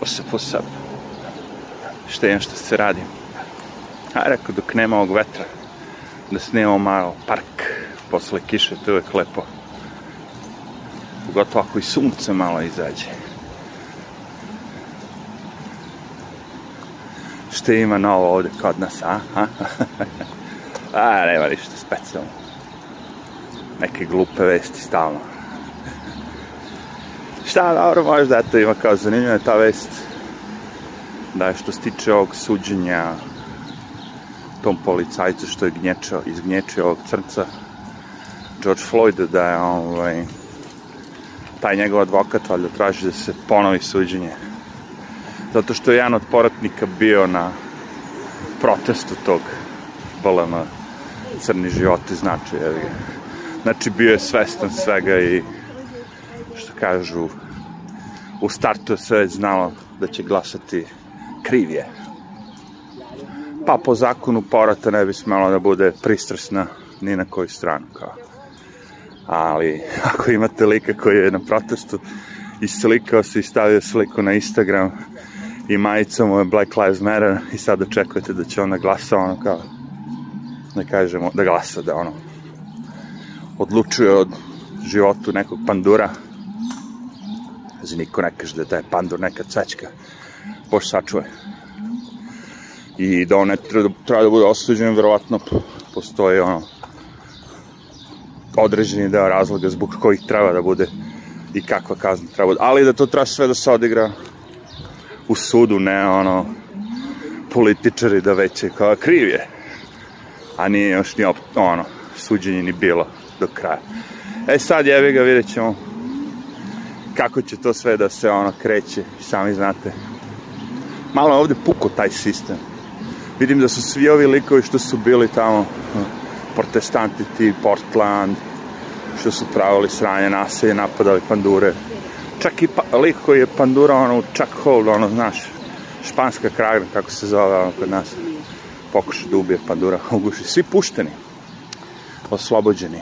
Up, what's up? Šta imam šta se radi? A rekao, dok nema ovog vetra, da snimamo malo park posle kiše, to je uvek lepo. Pogotovo ako i sunce malo izađe. Šta ima novo ovde kod nas, a? a? a, nema ništa specijalno. Neke glupe vesti stalno. Šta, dobro, možda eto ima kao zanimljiva ta vest da je što se tiče ovog suđenja tom policajcu što je gnječao, izgnječio ovog crnca George Floyd da je ovaj, taj njegov advokat valjda traži da se ponovi suđenje. Zato što je jedan od poratnika bio na protestu tog BLM crni životi znači je znači bio je svestan svega i što kažu u startu je sve znalo da će glasati kriv je. Pa po zakonu porata ne bi smelo da bude pristrasna ni na koju stranu kao. Ali ako imate lika koji je na protestu i slikao se i stavio sliku na Instagram i majicom je Black Lives Matter i sad očekujete da će ona glasa ono kao da kažemo, da glasa, da ono odlučuje od životu nekog pandura znači niko ne kaže da taj pandur neka cvećka Bož sačuje i da on ne treba, treba da bude osuđen verovatno postoji ono određeni deo razloga zbog kojih treba da bude i kakva kazna treba da bude. Ali da to treba sve da se odigra u sudu, ne ono političari da veće kao kriv je. A nije još ni op, ono, suđenje ni bilo do kraja. E sad jebi ga, vidjet ćemo kako će to sve da se ono kreće, sami znate. Malo ovde puko taj sistem. Vidim da su svi ovi likovi što su bili tamo protestanti ti Portland, što su pravili sranje naselje, napadali pandure. Čak i pa, lik koji je pandura, ono, Chuck Hold, ono, znaš, španska kragna, kako se zove, ono, kod nas, pokuša da ubije pandura, uguši. Svi pušteni, oslobođeni.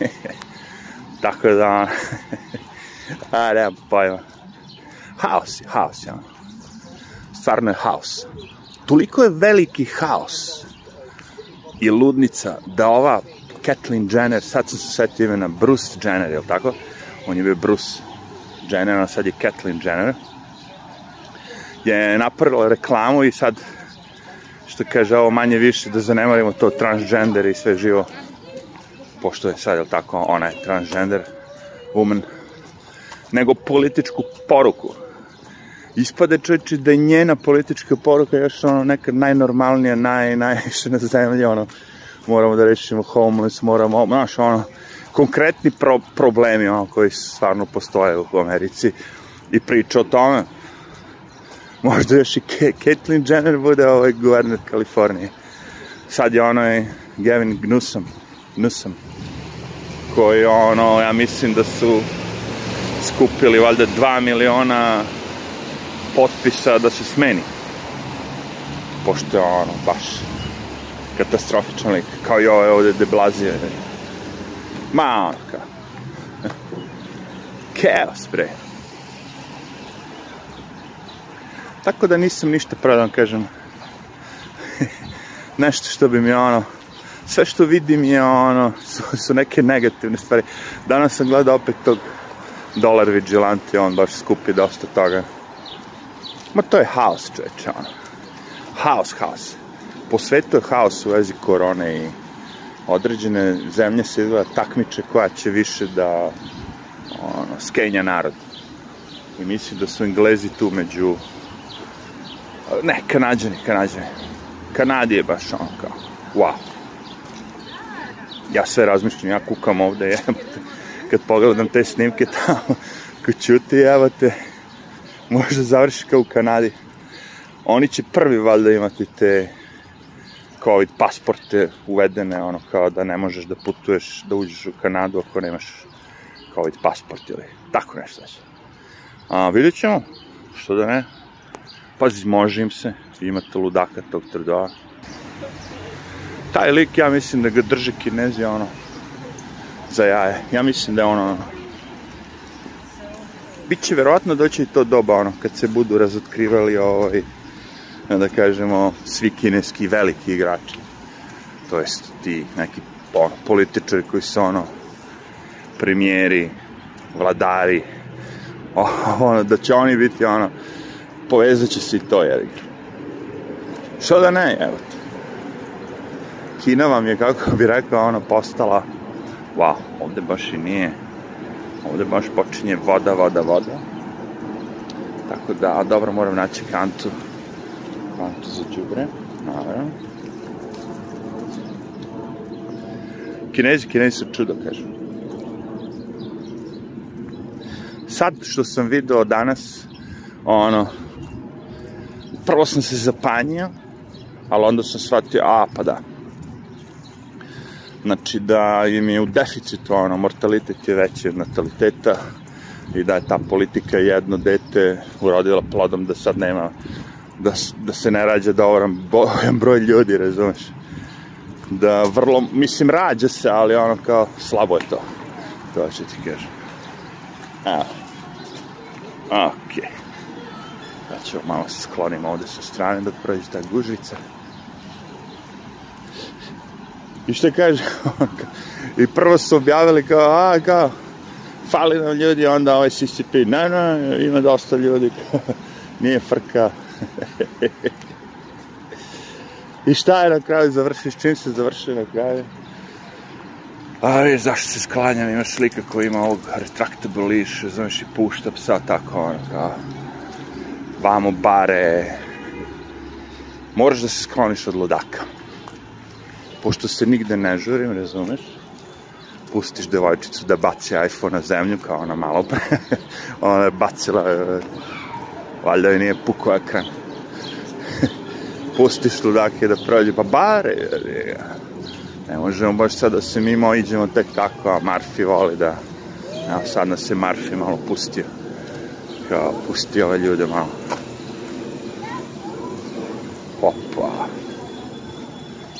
Tako da, a, nemam pojma. Haos haos je. Stvarno je haos. Toliko je veliki haos i ludnica da ova Kathleen Jenner, sad sam se setio imena Bruce Jenner, je li tako? On je bio Bruce Jenner, a sad je Kathleen Jenner. Je napravila reklamu i sad, što kaže ovo manje više, da zanemarimo to transgender i sve živo. Pošto je sad, je li tako, ona je transgender woman. Nego političku poruku. Ispade čovječe da je njena politička poruka još ono nekad najnormalnija, naj, najviše na zemlji, ono, moramo da rešimo homeless, moramo, znaš, ono, konkretni pro, problemi ono, koji stvarno postoje u Americi i priča o tome. Možda još i Caitlyn Jenner bude ovaj guverner Kalifornije. Sad je ono je Gavin Newsom, Newsom, koji ono, ja mislim da su skupili valjda 2 miliona potpisa da se smeni. Pošto je ono, baš katastrofičan lik, kao i ovaj ovde de Blazije. Ma, ono, kao. Chaos, bre. Tako da nisam ništa pravo da vam kažem. Nešto što bi mi ono, sve što vidim je ono, su, su neke negativne stvari. Danas sam gledao opet tog Dolar Vigilante, on baš skupi dosta toga. Ma to je haos, čoveče, ono. Haos, haos po svetu je haos u vezi korone i određene zemlje se izgleda takmiče koja će više da ono, skenja narod. I mislim da su Englezi tu među ne, Kanadžani, Kanadžani. Kanadi je baš ono kao, wow. Ja sve razmišljam, ja kukam ovde, jebate. Kad pogledam te snimke tamo, ko čuti, jebate, možda završi kao u Kanadi. Oni će prvi valjda imati te COVID pasporte uvedene, ono kao da ne možeš da putuješ, da uđeš u Kanadu ako nemaš COVID pasport ili tako nešto znači. A vidjet ćemo, što da ne. Pazi, može im se, imate ludaka tog trdoa. Taj lik, ja mislim da ga drže kinezi, ono, za jaje. Ja mislim da je ono, Biće verovatno doći to doba, ono, kad se budu razotkrivali ovaj, da kažemo, svi kineski veliki igrači. To jest ti neki ono, političari koji su ono premijeri, vladari, ono, da će oni biti ono, povezat će se i to, jer Što da ne, evo. Kina vam je, kako bi rekao, ono, postala, wow, ovde baš i nije, ovde baš počinje voda, voda, voda. Tako da, dobro, moram naći kantu, kantu za džubre, naravno. Kinezi, kinezi su čudo, kažem. Sad što sam video danas, ono, prvo sam se zapanjio, ali onda sam shvatio, a, pa da. Znači da im je u deficitu, ono, mortalitet je veći od nataliteta i da je ta politika jedno dete urodila plodom da sad nema, da, da se ne rađa dovoran broj ljudi, razumeš? Da vrlo, mislim, rađa se, ali ono kao, slabo je to. To ću ti kažem. Evo. Okej. Ja ću malo se sklonim ovde sa strane dok prođe ta gužvica. I što kaže? I prvo su objavili kao, a, kao, fali nam ljudi, onda ovaj CCP, ne, ne, ima dosta ljudi, nije frka. I šta je na kraju završi, s čim se završi na kraju? A viš, zašto se sklanjam, imaš slika koja ima ovog retractable leash, znaš, i pušta psa tako, ono, kao, vamo bare, moraš da se skloniš od ludaka. Pošto se nigde ne žurim, razumeš? Pustiš devojčicu da baci iPhone na zemlju, kao ona malo pre. ona je bacila, e, valjda je nije puko ekran. Pustiš ludake da prođe, pa bare, ne možemo baš sad da se mimo iđemo tek tako, a Marfi voli da, evo sad nas je Marfi malo pustio kao pusti ove ljude malo.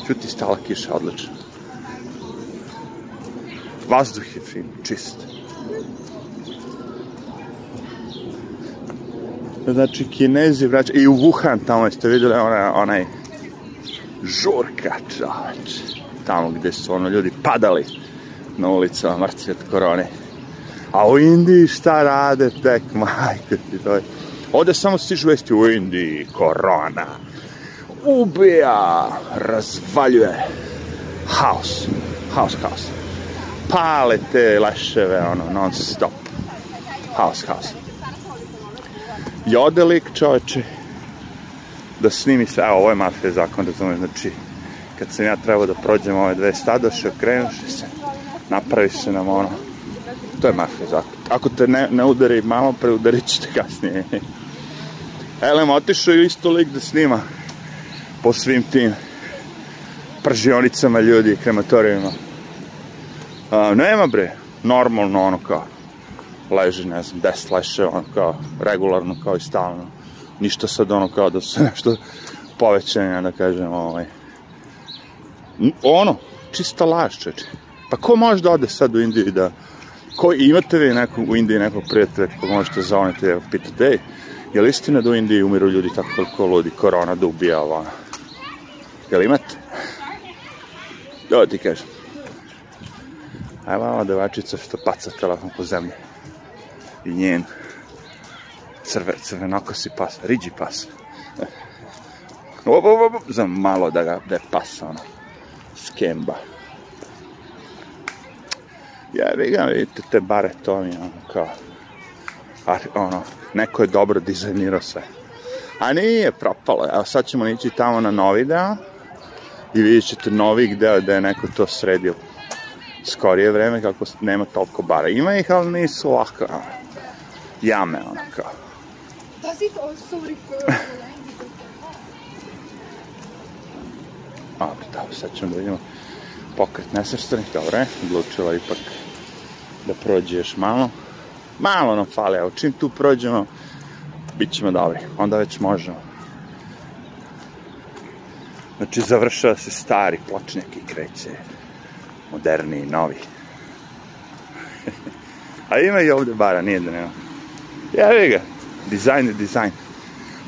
Čuti stala kiša, odlično. Vazduh je fin, čist. Znači, kinezi vraća, i u Wuhan tamo ste videli onaj, onaj žurka, čoveč. Tamo gde su ono ljudi padali na ulicama mrtvi od korone. A u Indiji šta rade tek, majke ti to je. Ovde samo stižu vesti u Indiji, korona. Ubija, razvaljuje. Haos, haos, haos. Pale te leševe, ono, non stop. Haos, haos. I ode lik čoveče da snimi sve, evo, ovo je mafija zakon, razumeš, znači, kad sam ja trebao da prođem ove dve stadoše, okrenuš se, napraviš se nam ono, To je mafija zakon. Ako te ne, ne udari malo, preudarit ćete kasnije. Elem, otišao je isto lik da snima po svim tim pržionicama ljudi i krematorijima. A, nema bre, normalno ono kao leži, ne znam, des leše, ono kao regularno kao i stalno. Ništa sad ono kao da su nešto povećanja, da kažem, ovaj. Ono, čista laž, čeče. Pa ko može da ode sad u Indiju da Ko, imate vi neko, u Indiji nekog prijatelja kog možete zovniti, evo, pitate, ej, je li istina da u Indiji umiru ljudi tako toliko ludi, korona da ubija ovo? Jel imate? Da ti kažem. Evo ova devačica što paca telefon po zemlji. I njen crve, crvenokosi pas, riđi pas. Op, op, op, za malo da ga, da pas, ono, skemba. Ja, ga, vidite te bare, to mi ono kao, a, ono, neko je dobro dizajnirao sve. A nije propalo, evo sad ćemo ići tamo na novi deo i vidjet ćete novi deo gde je neko to sredio skorije vreme kako nema toliko bara. Ima ih, ali nisu ovako, jame, ono kao. Does it also refer A, da, sad ćemo da vidimo pokret nesrstanih, dobro je, odlučila ipak da prođe još malo. Malo nam fali, evo, čim tu prođemo, bit ćemo dobri, onda već možemo. Znači, završava se stari pločnjak i kreće moderniji, novi. A ima i ovde bara, nije da nema. Jevi ga, dizajn je dizajn.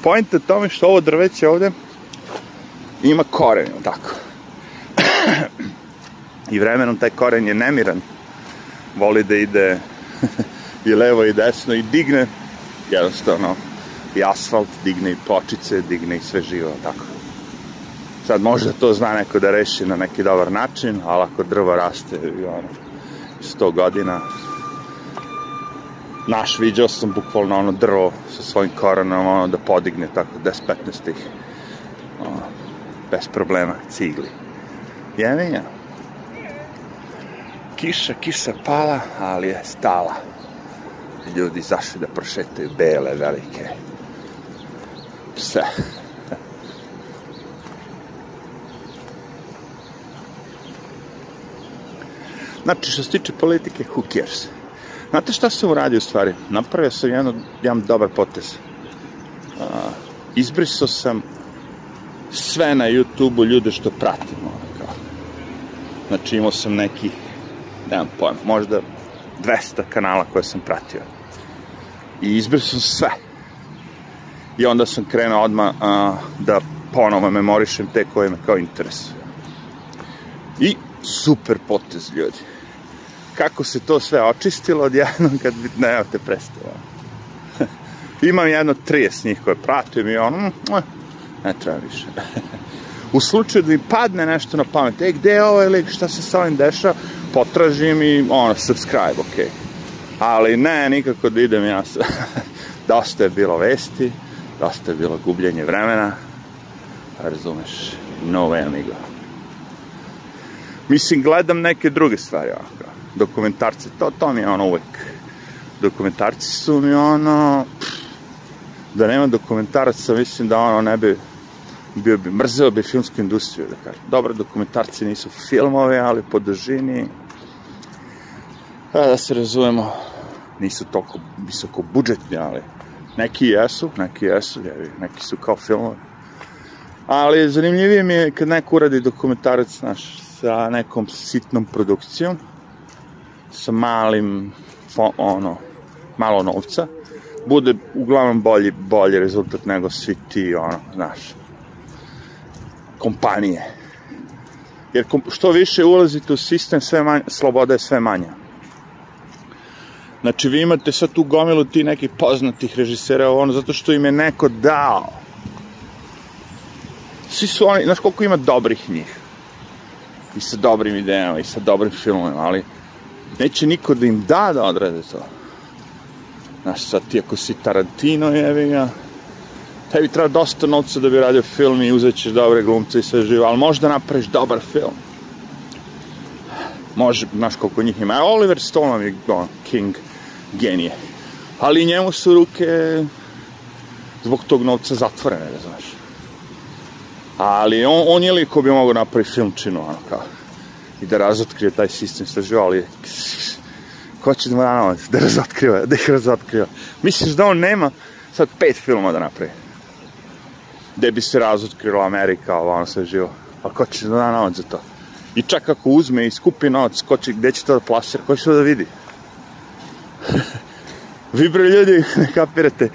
Point je tome što ovo drveće ovde ima koren, tako? I vremenom taj koren je nemiran. Voli da ide i levo i desno i digne jednostavno i asfalt, digne i pločice, digne i sve živo, tako. Sad možda to zna neko da reši na neki dobar način, ali ako drvo raste i ono, 100 godina, naš viđao sam bukvalno ono drvo sa svojim korenom ono da podigne tako 10-15 tih ono, bez problema cigli. Jevenja kiša, kiša pala ali je stala. Ljudi zašli da prošetaju bele velike pse Znači, što se tiče politike, who cares? Znate šta sam uradio u stvari? Napravio sam jedan, jedan dobar potez. Uh, izbrisao sam sve na YouTube-u ljude što pratim. Ono. Znači imao sam neki, nemam pojem, možda 200 kanala koje sam pratio. I izbrisao sam sve. I onda sam krenuo odmah uh, da ponovo memorišem te koje me kao interesuju. I super potez ljudi kako se to sve očistilo odjednom kad bi, ne, te prestalo. Imam jedno 30 njih koje pratim i ono, ne treba više. U slučaju da mi padne nešto na pamet, e, gde je ovaj lik, šta se sa ovim dešava, potražim i, ono, subscribe, okej. Ali ne, nikako da idem ja sa... dosta je bilo vesti, dosta je bilo gubljenje vremena, razumeš, no way, amigo. Mislim, gledam neke druge stvari, ovako dokumentarce, to, to mi je ono uvek. Dokumentarci su mi ono, da nema dokumentaraca, mislim da ono ne bi, bio bi, mrzeo bi filmsku industriju, da kažem. Dobro, dokumentarci nisu filmove, ali po dužini, da se razumemo, nisu toliko visoko budžetni, ali neki jesu, neki jesu, jevi, neki su kao filmovi. Ali zanimljivije mi je kad neko uradi dokumentarac, znaš, sa nekom sitnom produkcijom, sa malim, ono, malo novca, bude uglavnom bolji, bolji rezultat nego svi ti, ono, znaš, kompanije. Jer što više ulazite u sistem, sve manje, sloboda je sve manja. Znači, vi imate sad tu gomilu ti nekih poznatih režisera, ono, zato što im je neko dao. Svi su oni, znaš koliko ima dobrih njih. I sa dobrim idejama, i sa dobrim filmovima, ali neće niko da im da da odrade to. Znaš, sad ti ako si Tarantino, jevi ga, tebi treba dosta novca da bi radio film i uzet ćeš dobre glumce i sve živo, ali možda napraviš dobar film. Može, znaš koliko njih ima. Oliver Stone je on, king, genije. Ali njemu su ruke zbog tog novca zatvorene, ne znaš. Ali on, on je li ko bi mogao napraviti filmčinu, ono kao i da razotkrije taj sistem istraživa, ali ko će da novac da razotkriva, da ih razotkriva. Misliš da on nema sad pet filma da napravi? Gde bi se razotkrila Amerika, ono sve živo. A ko će da novac za to? I čak ako uzme i skupi novac, ko će, gde će to da plasira, ko će to da vidi? Vi bre ljudi, ne kapirate,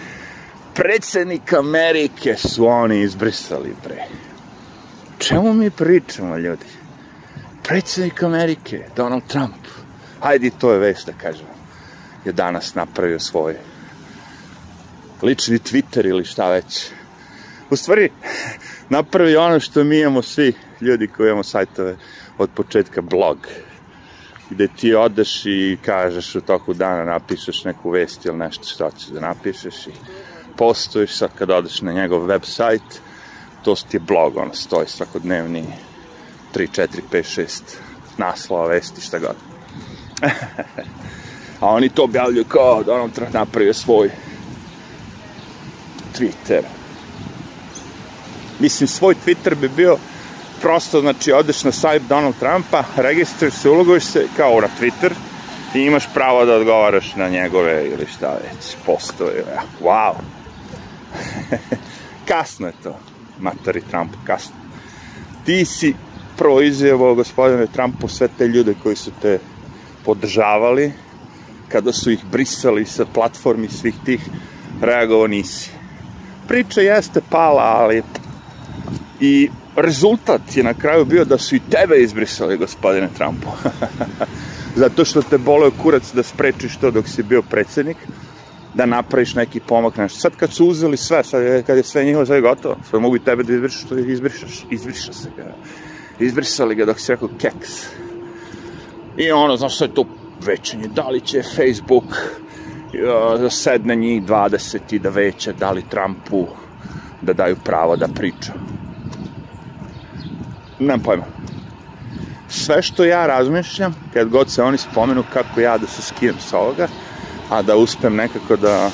predsednik Amerike su oni izbrisali bre. Čemu mi pričamo ljudi? Predsjednik Amerike, Donald Trump, hajde to je vest da kažem, je danas napravio svoj lični Twitter ili šta već. U stvari, napravi ono što mi imamo svi ljudi koji imamo sajtove od početka blog. Gde ti odeš i kažeš u toku dana napišeš neku vest ili nešto što ćeš da napišeš i postuješ sad kad odeš na njegov web sajt to ti je blog, ono stoji svakodnevni 3, 4, 5, 6 naslova, vesti, šta god. A oni to objavljuju kao Donald Trump napravio svoj Twitter. Mislim, svoj Twitter bi bio prosto, znači, odeš na sajt Donald Trumpa, registruješ se, uloguješ se kao na Twitter i imaš pravo da odgovaraš na njegove ili šta već, postove. Wow! kasno je to, matori Trump, kasno. Ti si proizjevo gospodine Trumpu sve te ljude koji su te podržavali kada su ih brisali sa platformi svih tih, reagovao nisi. Priča jeste pala, ali i rezultat je na kraju bio da su i tebe izbrisali, gospodine Trumpu. Zato što te boleo kurac da sprečiš to dok si bio predsednik, da napraviš neki pomak nešto. Sad kad su uzeli sve, sad je, kad je sve njihovo, sve je gotovo, sad mogu i tebe da izbrišeš, to izbrišaš, izbriša se. Izbrisali ga dok si rekao keks. I ono, znaš, sve to većanje, da li će Facebook uh, da sedne njih 20 i da veće, da li Trumpu da daju pravo da priča. Nemam pojma. Sve što ja razmišljam, kad god se oni spomenu kako ja da se skinem sa ovoga, a da uspem nekako da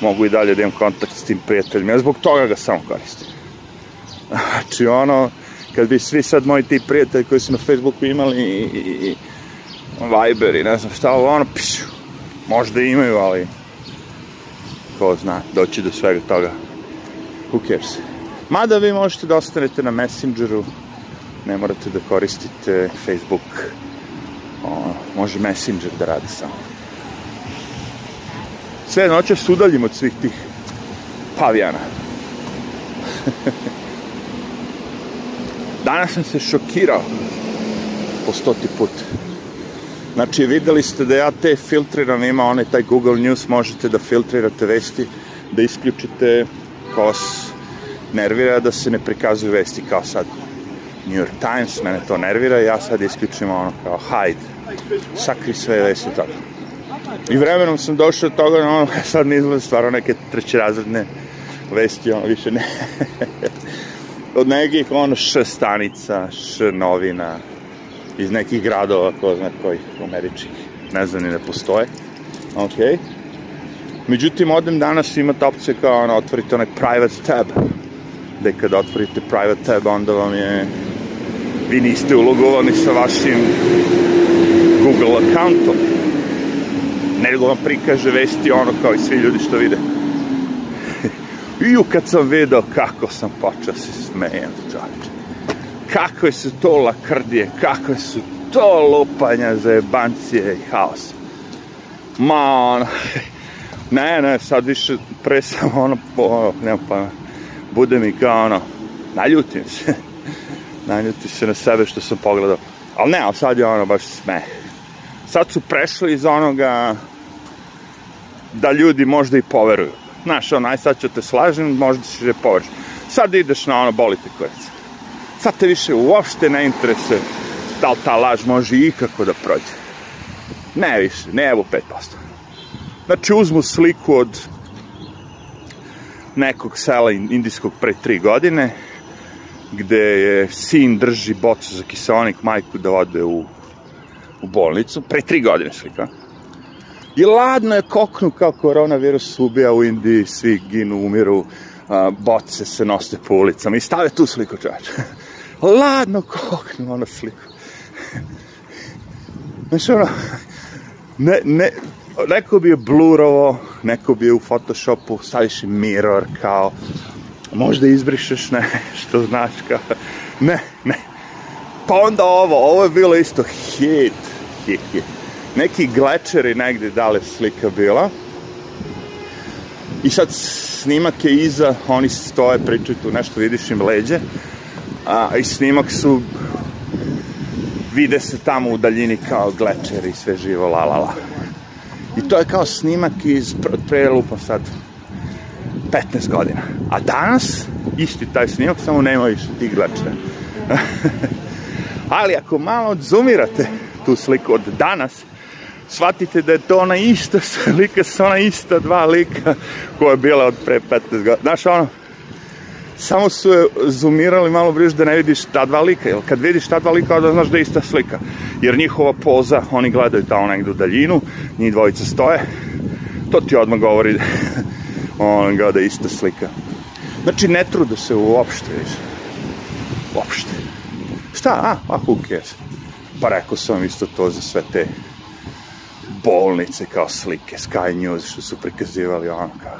mogu i dalje da imam kontakt s tim prijateljima. Ja zbog toga ga samo koristim. Znači ono, kad bi svi sad moji ti prijatelji koji su na Facebooku imali i, i, i Viber i ne znam šta, ono, pišu, možda imaju, ali ko zna, doći do svega toga. Who cares? Mada vi možete da ostanete na Messengeru, ne morate da koristite Facebook, o, može Messenger da radi samo. Sve noće se udaljim od svih tih pavijana. Danas sam se šokirao po stoti put. Znači, videli ste da ja te filtriram, ima onaj taj Google News, možete da filtrirate vesti, da isključite ko vas nervira, da se ne prikazuju vesti kao sad New York Times, mene to nervira, ja sad isključim ono kao hide, sakri sve vesti tako. I vremenom sam došao do toga, ono, sad mi izgleda stvarno neke trećerazredne vesti, ono, više ne. Od nekih, ono, š stanica, š novina, iz nekih gradova, ko zna kojih, američkih, ne znam ni da postoje. Ok. Međutim, odem danas imate opcije kao, ono, otvorite onaj private tab, gde kada otvorite private tab, onda vam je, vi niste ulogovani sa vašim Google accountom, nego vam prikaže vesti ono kao i svi ljudi što vide. I kad sam video kako sam počeo se smejem, čovječe. Kakve su to lakrdije, kakve su to lupanja za jebancije i haos. Ma, ono, ne, ne, sad više pre sam ono, ono, nema pa, bude mi kao ono, naljutim se. naljutim se na sebe što sam pogledao. Ali ne, ali sad je ono baš smeh. Sad su prešli iz onoga da ljudi možda i poveruju. Znaš, ono, aj sad ću te slažem, možda ćeš je poveriš. Sad ideš na ono, bolite kurac. Sad te više uopšte ne interesuje da li ta laž može ikako da prođe. Ne više, ne evo 5%. Znači, uzmu sliku od nekog sela indijskog pre tri godine, gde je sin drži bocu za kiseonik majku da ode u, u bolnicu, pre tri godine slika. I ladno je koknu kao koronavirus ubija u Indiji, svi ginu, umiru, a, boce se nose po ulicama i stave tu sliku čoveče. ladno koknu ono sliku. Znači ono, ne, ne, neko bi je blurovo, neko bi je u Photoshopu, staviš mirror kao, možda izbrišeš nešto, znaš kao, ne, ne. Pa onda ovo, ovo je bilo isto hit, hit, hit. Neki glečeri negde dale slika bila. I sad snimak je iza, oni stoje, pričaju tu nešto, vidiš im leđe. A, I snimak su, vide se tamo u daljini kao glečeri, sve živo, la la la. I to je kao snimak iz prelupa sad 15 godina. A danas, isti taj snimak, samo nema više tih glečera. Ali ako malo odzumirate tu sliku od danas, shvatite da je to ona ista slika sa ona ista dva lika koja je bila od pre 15 godina. Znaš, ono, samo su je zoomirali malo bliže da ne vidiš ta dva lika, jer kad vidiš ta dva lika, onda znaš da je ista slika. Jer njihova poza, oni gledaju tamo negde u daljinu, njih dvojica stoje, to ti odmah govori on da je ista slika. Znači, ne trude se uopšte, viš. Uopšte. Šta, a, a who cares? Pa rekao sam isto to za sve te bolnice kao slike, Sky News što su prikazivali ono kao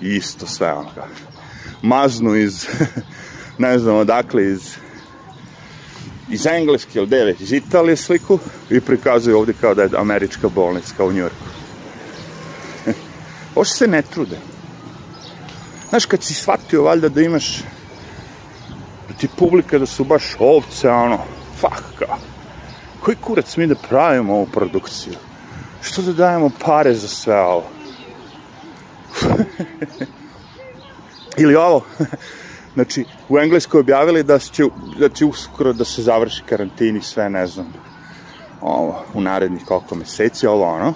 isto sve ono kao maznu iz ne znam odakle iz iz Engleske ili deve, iz Italije sliku i prikazuju ovde kao da je američka bolnica u Njurku. Uopšte se ne trude. Znaš, kad si shvatio valjda da imaš da ti publika da su baš ovce, ono, fuck, kao, koji kurac mi da pravimo ovu produkciju? Što da dajemo pare za sve ovo? Ili ovo, znači, u Engleskoj objavili da će, da će uskoro da se završi karantini sve, ne znam, ovo, u narednih koliko meseci, ovo ono,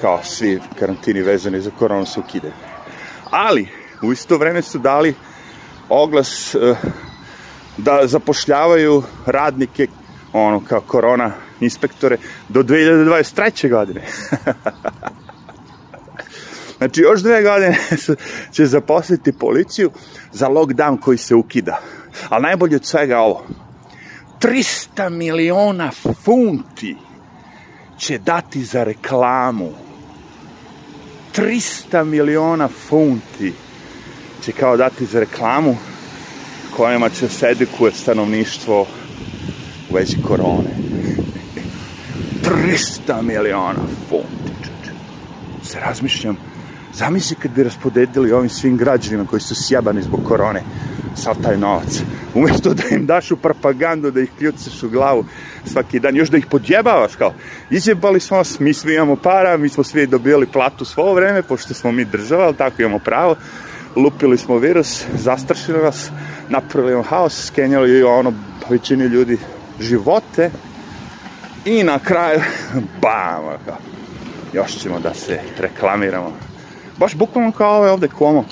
kao svi karantini vezani za koronu se ukidaju. Ali, u isto vreme su dali oglas uh, da zapošljavaju radnike ono kao korona inspektore do 2023. godine. znači još dve godine će zaposliti policiju za lockdown koji se ukida. Ali najbolje od svega ovo. 300 miliona funti će dati za reklamu. 300 miliona funti će kao dati za reklamu kojima će se edukuje stanovništvo u vezi korone. 300 miliona funti. Se razmišljam, zamisli kad bi raspodedili ovim svim građanima koji su sjebani zbog korone sav taj novac. Umjesto da im daš u propagandu, da ih kljucaš u glavu svaki dan, još da ih podjebavaš kao, izjebali smo vas, mi svi imamo para, mi smo svi dobijali platu svo vreme, pošto smo mi država, ali tako imamo pravo, lupili smo virus, zastrašili vas, napravili vam haos, skenjali ono većini ljudi živote i na kraju, bam, kao, još ćemo da se reklamiramo. Baš bukvalno kao ove ovde komo.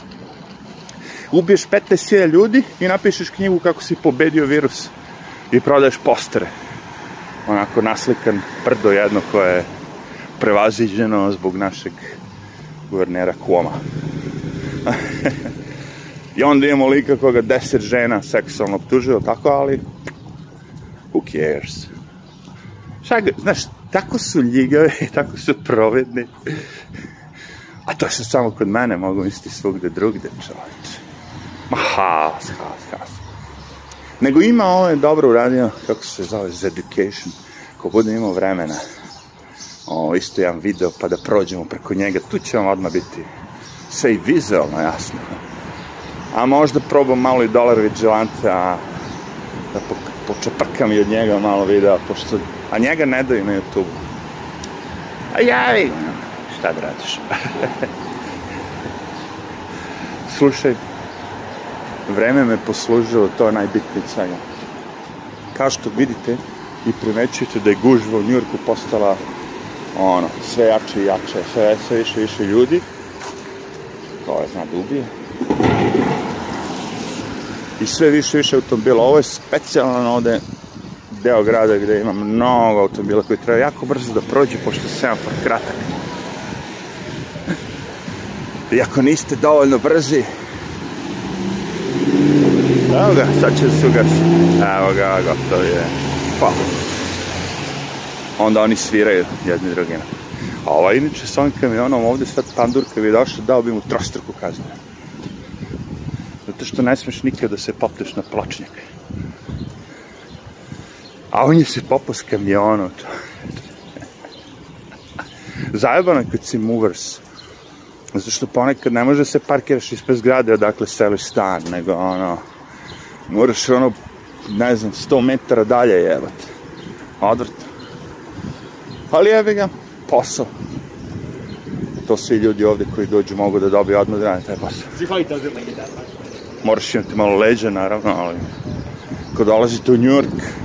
Ubiješ 15.000 ljudi i napišeš knjigu kako si pobedio virus i prodaješ postere. Onako naslikan prdo jedno koje je prevaziđeno zbog našeg guvernera Kuoma. I onda imamo lika koga deset žena seksualno optužio, tako, ali who cares? Ga, znaš, tako su ljigavi, tako su provedni. A to se samo kod mene mogu misliti svugde drugde, čovječ. Ma has, has, has. Nego ima ovo je dobro uradio, kako se zove, za education. Ko bude imao vremena, o, isto jedan video, pa da prođemo preko njega, tu će vam odmah biti sve i vizualno jasno. A možda probam malo i dolar vigilante, a da po, počeprkam i od njega malo videa, pošto, a njega ne daju na YouTube. A javi, šta da radiš? Slušaj, vreme me poslužilo, to je najbitnije svega. Kao što vidite i primećujete da je gužva u Njurku postala ono, sve jače i jače, sve, sve više i više ljudi, kao je zna da ubije. I sve više više automobila. Ovo je specijalno ovde deo grada gde ima mnogo automobila koji treba jako brzo da prođe, pošto je semafor kratak. I ako niste dovoljno brzi, evo ga, sad će se ugasi. Evo ga, gotovo je. Pa. Onda oni sviraju jedni drugima. A ova inače s ovim kamionom ovde sad pandurka bi došao, dao bi mu trostruku kaznu. Zato što ne smeš nikad da se popneš na pločnjak. A on je se popao s kamionom. Zajebano je kad si movers. Zato što ponekad ne može da se parkiraš ispred zgrade odakle seliš stan, nego ono, moraš ono, ne znam, 100 metara dalje jebati. Odvrtno. Ali jebi ga, posao. To svi ljudi ovde koji dođu mogu da dobiju odmah da rade taj posao. Moraš imati malo leđa, naravno, ali ko dolazite u New York,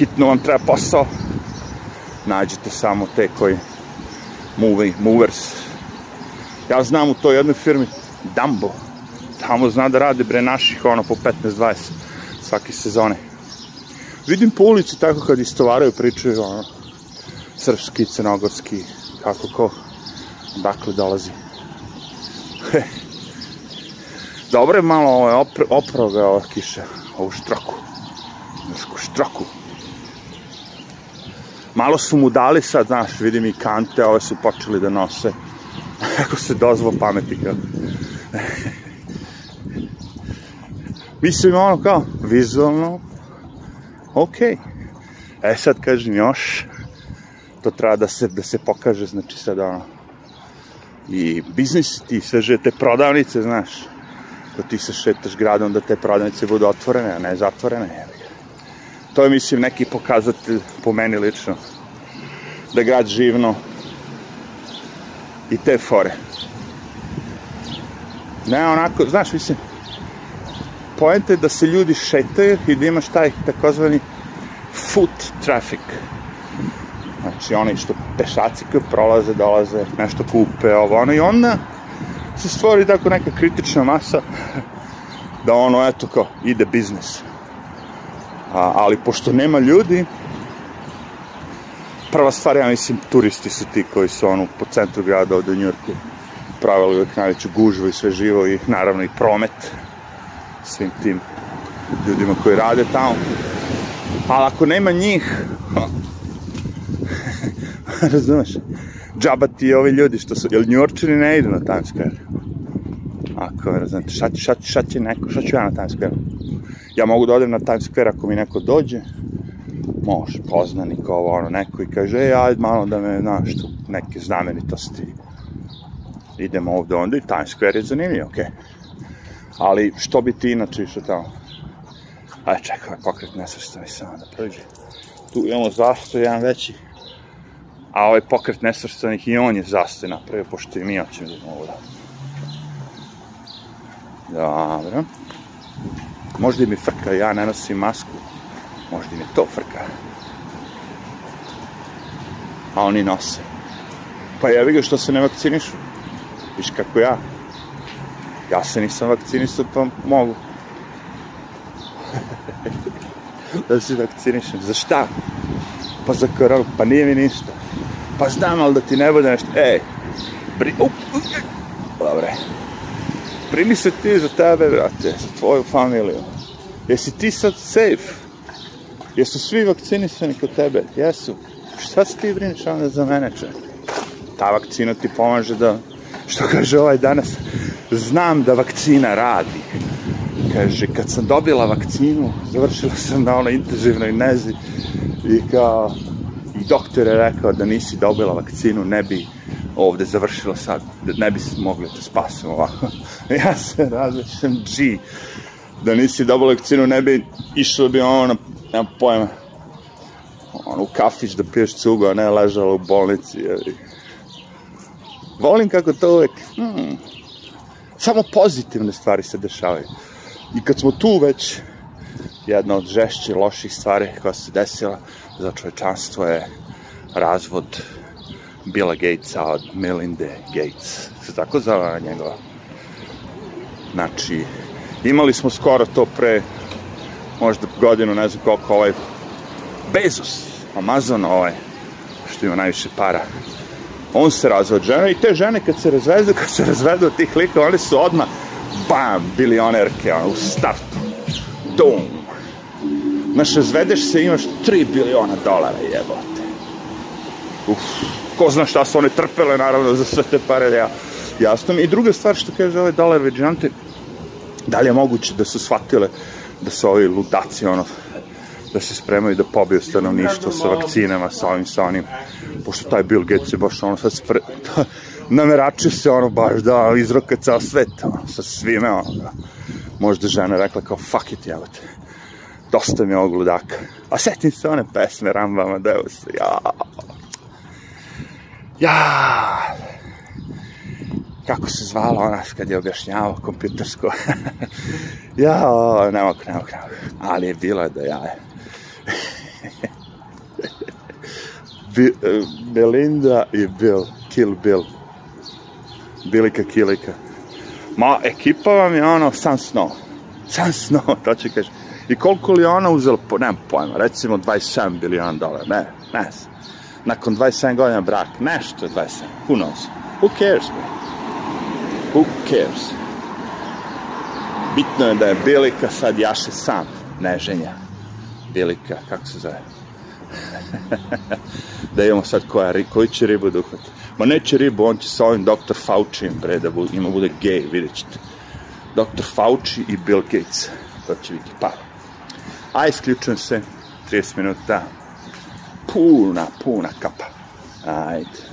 hitno vam treba posao, nađete samo te koji moving, movers. Ja znam u toj jednoj firmi Dumbo, tamo zna da rade bre naših ono po 15-20 svake sezone. Vidim po ulici tako kad istovaraju pričaju ono, srpski, crnogorski, kako ko, dakle dolazi. Dobro je malo ovo, opr, oprao ga ova kiša, ovu štroku. Nešku štroku. Malo su mu dali sad, znaš, vidim i kante, ove su počeli da nose. Ako se dozvo pameti kao. Mislim, ono kao, vizualno, Ok. E sad kažem još, to treba da se, da se pokaže, znači sad ono, i biznis ti sve že te prodavnice, znaš, ko ti se šetaš gradom da te prodavnice budu otvorene, a ne zatvorene. To je, mislim, neki pokazatelj po meni lično, da grad živno i te fore. Ne, onako, znaš, mislim, poenta je da se ljudi šetaju i da imaš taj takozvani foot traffic. Znači, oni što pešaci koji prolaze, dolaze, nešto kupe, ovo, ono, i onda se stvori tako neka kritična masa da ono, eto, kao, ide biznis. A, ali pošto nema ljudi, prva stvar, ja mislim, turisti su ti koji su ono po centru grada ovde u Njurku pravili uvek najveću gužvu i sve živo i naravno i promet svim tim ljudima koji rade tamo. Ali ako nema njih, razumeš, džaba ti ovi ljudi što su, jer njurčani ne idu na Times Square. Ako, razumete, šta, šta, šta će neko, šta ću ja na Times Square? Ja mogu da odem na Times Square ako mi neko dođe, može, poznanik, ovo, ono, neko i kaže, ej, ajde malo da me, znaš, tu neke znamenitosti, idemo ovde, onda i Times Square je zanimljiv, okej. Okay. Ali, što bi ti inače išao tamo? Aj, čekaj, ovaj pokret nesvrstani samo da prođe. Tu imamo zastoj, jedan veći, a ovaj pokret nesvrstanih i on je zastoj napravio, pošto i mi hoćemo da idemo ovde. Dobro. Možda i mi frka, ja ne nosim masku. Možda im je to frka. A oni nose. Pa ja ga što se ne vakcinišu. Viš kako ja. Ja se nisam vakcinisao, pa mogu. da se vakcinišem. Za šta? Pa za koronu. Pa nije mi ništa. Pa znam, ali da ti ne bude nešto. Ej, bri... Up, up, Dobre. Primi se ti za tebe, brate, za tvoju familiju. Jesi ti sad safe? Jesu svi vakcinisani kod tebe? Jesu. Šta se ti brineš onda za mene, čovjek? Ta vakcina ti pomaže da, što kaže ovaj danas, znam da vakcina radi. Kaže, kad sam dobila vakcinu, završila sam na onoj intenzivnoj nezi i kao, doktor je rekao da nisi dobila vakcinu, ne bi ovde završila sad, da ne bi se mogli da spasimo ovako. ja se različam, G, da nisi dobila vakcinu, ne bi išlo bi ono, na, nema pojma, ono, u kafić da piješ cugu, a ne ležala u bolnici. Jevi. Volim kako to uvek, hmm, samo pozitivne stvari se dešavaju. I kad smo tu već, jedna od žešće, loših stvari koja se desila za čovečanstvo je razvod Billa Gatesa od Melinde Gates. Se tako zove njegova. Znači, imali smo skoro to pre možda godinu, ne znam koliko, ovaj Bezos, Amazon ovaj, što ima najviše para. On se razveo od i te žene kad se razvedu, kad se razvedu od tih lika, one su odmah, bam, bilionerke, ono, u startu. Dum. Znaš, razvedeš se i imaš 3 biliona dolara, jebote. Uf, ko zna šta su one trpele, naravno, za sve te pare, ja, jasno mi. I druga stvar što kaže ovaj dolar veđante, da li je moguće da su shvatile da su ovi ludaci, ono, da se spremaju da pobiju stanovništvo sa vakcinama, sa ovim, sa onim, pošto taj Bill Gates je baš ono sad spre... namerače se ono baš da izroka ceo svet, ono, sa svime, ono, da. Možda žena rekla kao, fuck it, jebate, dosta mi je ovog ludaka. A setim se one pesme Ramba Amadeus, ja, ja, kako se zvala ona kad je objašnjavao kompjutersko. ja, ne mogu, ne mogu, ne mogu. Ali je bilo da ja Belinda i Bill, Kill Bill. Bilika Kilika. Ma, ekipa vam je ono Sun Snow. Sun Snow, to će kaže. I koliko li ona uzela, po, nemam pojma, recimo 27 biliona dolara, ne, ne Nakon 27 godina brak, nešto 27, who knows? Who cares, man? Who cares? Bitno je da je Bilika sad jaše sam, ne ženja. Bilika, kako se zove? da imamo sad koja, koji će ribu da uhvati. Ma neće ribu, on će sa ovim Dr. Fauci bre, da bu, ima bude gej, vidjet ćete. Dr. Fauci i Bill Gates. To će biti par. A isključujem se. 30 minuta. Puna, puna kapa. Ajde.